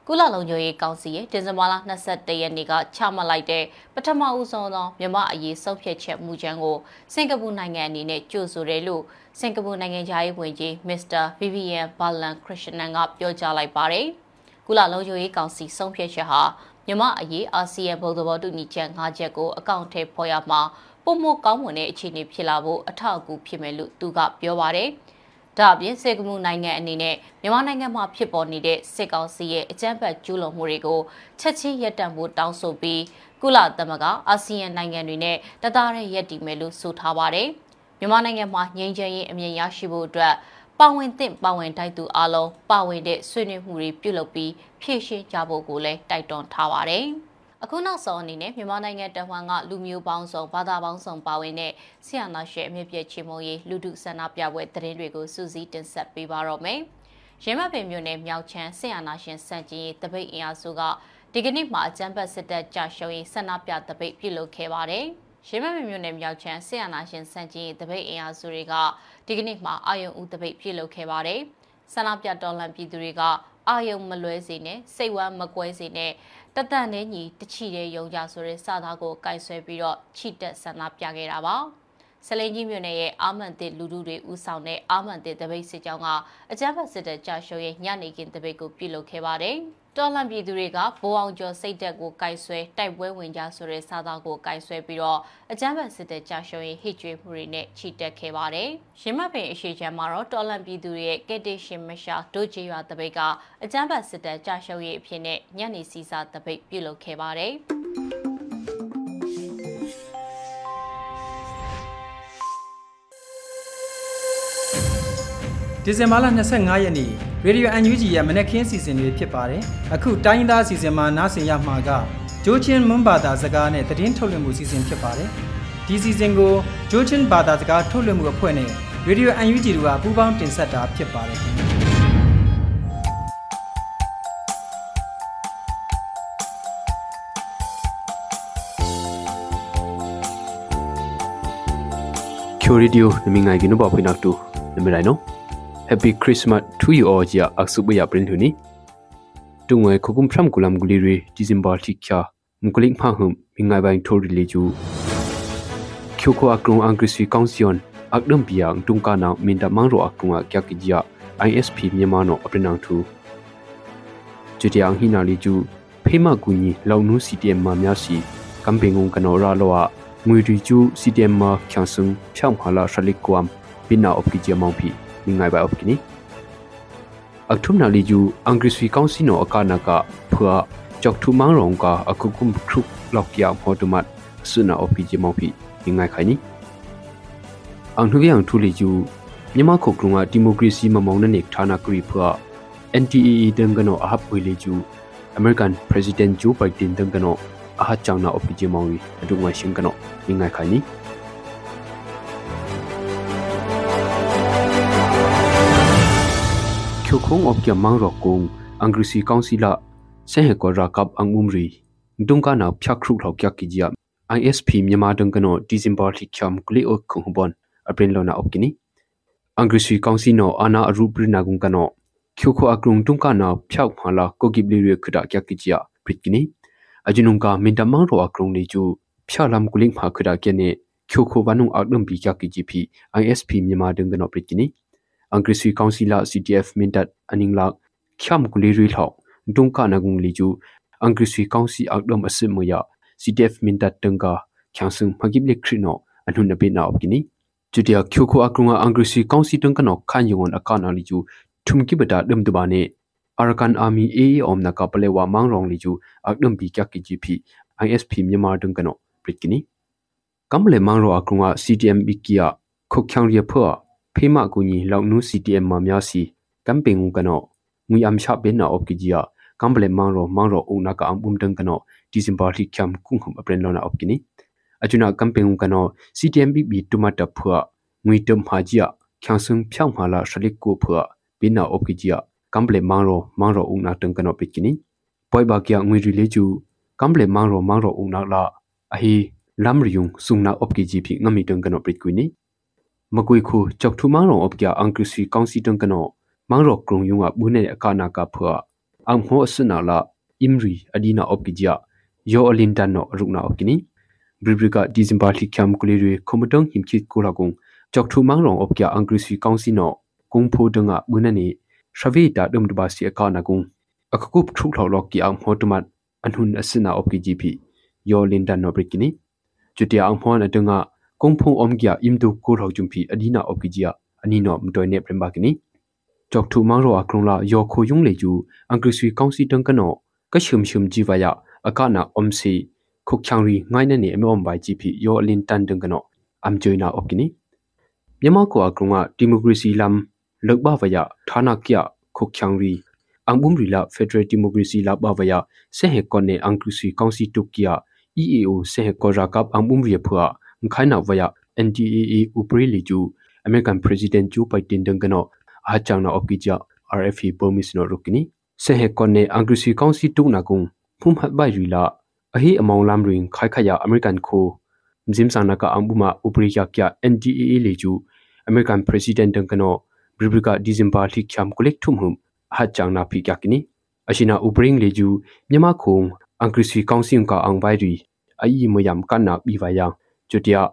ကုလလုံခြုံရေးကောင်စီရဲ့ဒီဇင်ဘာလ22ရက်နေ့ကချမှတ်လိုက်တဲ့ပထမဦးဆုံးသောမြန်မာအရေးဆုံးဖြတ်ချက်မူကြမ်းကိုစင်ကာပူနိုင်ငံအနေနဲ့ကြိုဆိုတယ်လို့စင်ကာပူနိုင်ငံသားရေးဝန်ကြီးမစ္စတာဗီဗီယန်ဘာလန်ခရစ်ရှနန်ကပြောကြားလိုက်ပါတယ်။ကုလလုံခြုံရေးကောင်စီဆုံးဖြတ်ချက်ဟာမြန်မာအရေးအာဆီယံဘုံသဘောတူညီချက်၅ချက်ကိုအကောင့်ထဲပေါ်ရမှာပုံမကောင်းမွန်တဲ့အခြေအနေဖြစ်လာဖို့အထောက်အကူဖြစ်မယ်လို့သူကပြောပါတယ်။ ဒါအပြင်စေကမှုနိုင်ငံအနေနဲ့မြန်မာနိုင်ငံမှာဖြစ်ပေါ်နေတဲ့စစ်ကောင်စီရဲ့အကြမ်းဖက်ကျူးလွန်မှုတွေကိုချက်ချင်းရပ်တန့်ဖို့တောင်းဆိုပြီးကုလသမဂ္ဂအာဆီယံနိုင်ငံတွေနဲ့တသားတည်းရပ်တည်မယ်လို့ဆိုထားပါတယ်။မြန်မာနိုင်ငံမှာငြိမ်းချမ်းရေးအမြင်ရရှိဖို့အတွက်ပါဝင်သင့်ပါဝင်တိုက်သူအလုံးပါဝင်တဲ့ဆွေးနွေးမှုတွေပြုလုပ်ပြီးဖြည့်ရှင်းကြဖို့ကိုလည်းတိုက်တွန်းထားပါတယ်။ အခုနောက်ဆုံးအနေနဲ့မြန်မာနိုင်ငံတဝန်းကလူမျိုးပေါင်းစုံဘာသာပေါင်းစုံပါဝင်တဲ့ဆီယနာရှေအမြင့်ပြည့်ချေမုံရေးလူထုဆန္ဒပြပွဲသတင်းတွေကိုစူးစီးတင်ဆက်ပေးပါတော့မယ်။ရင်းမပင်မြို့နယ်မြောက်ချမ်းဆီယနာရှင်စန့်ကျင်ရေးတပိတ်အင်အားစုကဒီကနေ့မှာအကြမ်းဖက်စစ်တပ်ကြာရှုံးရေးဆန္ဒပြတပိတ်ပြုလုပ်ခဲ့ပါတယ်။ရင်းမပင်မြို့နယ်မြောက်ချမ်းဆီယနာရှင်စန့်ကျင်ရေးတပိတ်အင်အားစုတွေကဒီကနေ့မှာအာယုံဦးတပိတ်ပြုလုပ်ခဲ့ပါတယ်။ဆန္ဒပြတော်လှန်ပြည်သူတွေကအာယုံမလွဲစေနဲ့စိတ်ဝမ်းမကွဲစေနဲ့ တတန်နဲ့ညီတချီတဲ့ယုံကြဆိုတဲ့စာသားကိုကင်ဆယ်ပြီးတော့ချီတက်ဆန္ဒပြခဲ့တာပါဆလင်းကြီးမြို့နယ်ရဲ့အာမန်တစ်လူထုတွေဥဆောင်တဲ့အာမန်တစ်တပိတ်စစ်ကြောင်းကအကြမ်းဖက်စစ်တပ်ကြာရှုံးရဲ့ညနေခင်းတပိတ်ကိုပြုလုပ်ခဲ့ပါတယ်။ တော်လှန်ပြည်သူတွေကဘိုးအောင်ကျော်စိတ်တက်ကိုကင်ဆွဲတိုက်ပွဲဝင်ကြဆိုတဲ့စာသားကိုကင်ဆွဲပြီးတော့အကြမ်းဖက်စစ်တပ်ကြာရှုံးရေးဟစ်ကြွေးမှုတွေနဲ့ချီတက်ခဲ့ပါတယ်။ရင်းမပင်အရှိချမ်းမှာတော့တော်လှန်ပြည်သူတွေရဲ့ကက်တေရှင်မရှာဒိုချေရွာတပိတ်ကအကြမ်းဖက်စစ်တပ်ကြာရှုံးရေးအဖြစ်နဲ့ညနေစီစာတပိတ်ပြုလုပ်ခဲ့ပါတယ်။ဒီဇင်ဘာလ25ရက်နေ့ ရေဒီယို UNG ရဲ့မနက်ခင်းစီစဉ်တွေဖြစ်ပါတယ်။အခုတိုင်းသားစီစဉ်မှာနားဆင်ရမှာကဂျိုချင်းမွန်းဘာသာစကားနဲ့သတင်းထုတ်လွှင့်မှုစီစဉ်ဖြစ်ပါတယ်။ဒီစီစဉ်ကိုဂျိုချင်းဘာသာစကားထုတ်လွှင့်မှုအဖွဲ့နဲ့ရေဒီယို UNG တို့ကပူးပေါင်းတင်ဆက်တာဖြစ်ပါတယ်။ချိုရီဒီယိုနမငိုင်ကင်းဘဖွေးနောက်တူနမရိုင်နော် Happy Christmas to you all ja aksubu ya print huni tungwe khukum phram kulam guli ri December thi kya mkuling pha hum mingai bang thori le ju khyoko akrung angriswi council akdam piang tungka na minda mangro akunga kya kijia ISP myama no aprinang thu chutiang hina li ju phema kunyi launu CTM ma mya si kampengong kanora lowa ngui ri chu CTM ma khyasung phyam phala shalik kwam pina op ki jamang phi မိငိုင်ဘိုင်အော့ကိနီအခထုမနာလီဂျူအင်္ဂရိစီကောင်စီနိုအကာနာကဖွာကြောက်ထူမန်းရောင်ကအခုကုမ်ခရုလောက်ပြဖော်တမတ်ဆုနာအော်ပီဂျီမော်ပီမိငိုင်ခိုင်နီအန်ထူကယန်ထူလီဂျူမြန်မာခုကရုံဒီမိုကရေစီမမောင်နနိဌာနကရီဖွာ NTAE တန်ကနောအဟပ်ဝေလီကျူ American President Joe Biden တန်ကနောအဟချောင်းနာအပီဂျီမောင်ရီအဒုငါရှင်ကနောငငိုင်ခိုင်နီ ချိုခုံအပကမောင်ရကုံအင်္ဂရိစီကောင်စီလာဆဲဟကောရာကပ်အန်ဥမရီဒုံကနာဖြတ်ခရုထောက်ကကီဂျာ ISP မြန်မာဒုံကနောဒီဇင်ဘာလိချမ်ကလီအိုခုံဘွန်အပရင်လောနာအပကိနီအင်္ဂရိစီကောင်စီနောအာနာအရူပရိနာဂုံကနောချိုခိုအကရုံတုံကနာဖြောက်မာလာကိုဂိဘလီရခဒကကီဂျာပရစ်ကိနီအဂျီနုံကမင်တမောင်ရောအကရုံလေးကျူဖြာလမ်ကူလင်းမာခဒကဲနေချိုခိုဘနုံအောက်ဒမ်ဘီကကီဂျီပီ ISP မြန်မာဒုံကနောပရစ်ကိနီ angrisui councila ctf mintat aningla khyam kuli ri thok dungka nagung li ju angrisui council akdom asim ya ctf mintat tengka khyangsun magible krino anhun be na opkini chutia kyoko akrunga angrisui council tengka no khan yungon akana li ju thumki bada dum dubane arakan army a om na ka palewa mangrong li ju akdom bi kya ki gp isp myanmar tengka no pritkini kamle mangro akrunga ctm bikia khokyang ri phwa မ်လေမန်ရောအကရုံက CTM ဘီကီယာခုတ်ချောင်ရဖွာဖေမကူညီလောက်နူ CTM မများစီကမ်ပင်းကနောငွေအမ်ရှာဘင်နာအော့ကီဂျီယာကမ်လေမန်ရောမန်ရောအုံနာကအမ်ဘုံဒုံကနောဒီဇင်ဘာတိချမ်ကုခုံအပရင်လောနာအော့ကီနီအချွနာကမ်ပင်းကနော CTM ဘီဘီတူမတ်တဖွာငွေတမ်ဟာဂျီယာချန်ဆုံဖြောင်းမာလာရှလိကိုဖွာဘင်နာအော့ကီဂျီယာကမ်လေမန်ရောမန်ရောအုံနာတန်ကနောပစ်ကီနီပွိုင်ဘာကီယာငွေရီလေကျူကမ်လေမန်ရောမန်ရောအုံနာလာအဟီလမ်ရီယုံဆုံနာအော့ကီဂျီဖီငမီတန်ကနောပစ်ကွီနီ မကွေခုကြောက်ထူမန်ရောအော့ကီယာအန်ကရစီကောင်စီတန်ကနောမန်ရောကရုံယုံအဘူးနေအခါနာကဖွာအမ်ဟောစနာလာအင်ရီအဒီနာအော့ကီဂျီယာယောအလင်တန်နောရုနာအော့ကီနီဘရီဘရီကဒီဇင်ဘာလီချမ်ကူလီရီကွန်မတန်ဟင်ချစ်ကိုလာကုံကြောက်ထူမန်းရောင်အော့ပြအင်္ဂရိစီကောင်စီနောကုံဖိုဒငါဘုနနီရှဗေတာဒမ်ဒဘာစီအကာနာကုံအခကုပ်ထုထော်လော့ကီအောင်ဟောတမတ်အန်ဟွန်အစနာအော့ကီဂျီပီယောလင်ဒန်နောဘရကီနီ ကျူတီအောင်ဟောနတငါကုံဖုံအုံကီယာအင်ဒူကိုထောက်ဂျုံပီအဒီနာအော့ကီဂျီယာအနီနောမတွိုင်နေပရမ်ဘာကီနီကြောက်ထူမန်းရောအကရုံလာယောခိုယုံလေကျူအင်္ဂရိစီကောင်စီတန်ကနောကရှုံရှုံဂျီဝါယာအကနာအုံစီခုချောင်ရီငိုင်းနေနေအမေအုံဘိုင်ဂျီပီယောအလင်တန်တန်ကနောအမ်ဂျွိနာအော့ကီနီမြန်မာကိုအကရုံကဒီမိုကရေစီလမ်လောက်ဘဝယဌာနကရခုချောင်ရီအန်ဘုံရီလာဖက်ဒရယ်ဒီမိုကရေစီလာဘဝယဆေဟေကွန်နေအန်ကရစီကောင်စီတုကီယာ EAO ဆေဟေကောရာကပ်အန်ဘုံရီဖွာ ခိုင်နာဝယ NDAA ဥပရိလီကျူ American President Joe Biden ဒင်ကနောအာချောင်နာအော့ကီဂျာ RFE ပေါ်မစ်နောရုကနီဆေဟေကွန်နေအန်ကရစီကောင်စီတုနာကုံဖုံဟတ်ဘိုင်ရီလာအဟိအမောင်လမ်ရင်ခိုင်ခယာ American ခိုဂျင်ဆာနာကအန်ဘုမာဥပရိယကရ NDAA လီကျူ American President dang kano Bibrika December thik cham kolek thum hum ha chang na phi kya kini ashina ubring leju myama khong angrisi council ka ang bai ri ai mo yam kan na bi wa yang chutia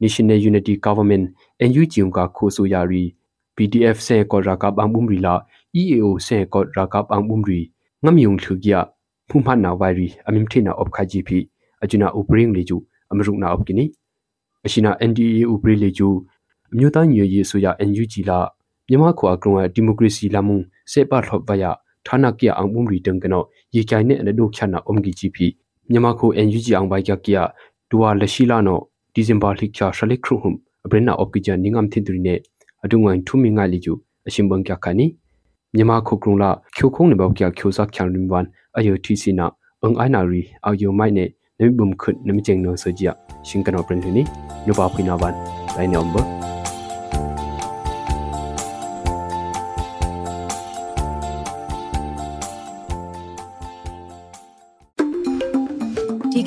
National Unity Government NUG ka kho so ya ri PDF se ko ra ka bang bum ri la EAO se ko ra ka bang bum ri ngam yung thu gya phum phan na wai ri amim thina op kha ji phi ajuna ubring leju amruk na op kini ashina NDA ubri leju အမျိုးသားညီညွတ်ရေးဆိုရ NUG လာမြန်မာခွာကရုံဒီမိုကရေစီလာမှုစေပါထော့ပယဌာနကရအောင်ပုံရီတန်ကနောရေကြိုင်နဲ့အဒိုချနာအုံဂီဂျီပီမြန်မာခို NUG အောင်ဘိုင်ကကရဒူဝါလရှိလာနော ဒီဇင်ဘာလိချာရှလိခရုဟုမ်အဘရနာအော့ကီဂျန်နင်းငမ်သင်တူရီနေအဒုငိုင်းထူမီငိုင်လီကျူအရှင်ဘန်ကခါနီမြန်မာခုကရုံလာချိုခုံနေဘောက်ကချိုစားချန်ရင်ဝန်အယိုတီစီနာအင်အိုင်နာရီအယိုမိုင်နေနမဘုံခွတ်နမကျင်းနောစကြရှင်ကနောပရင်နီနုပါဖိနာဝန်လိုင်းနံဘာ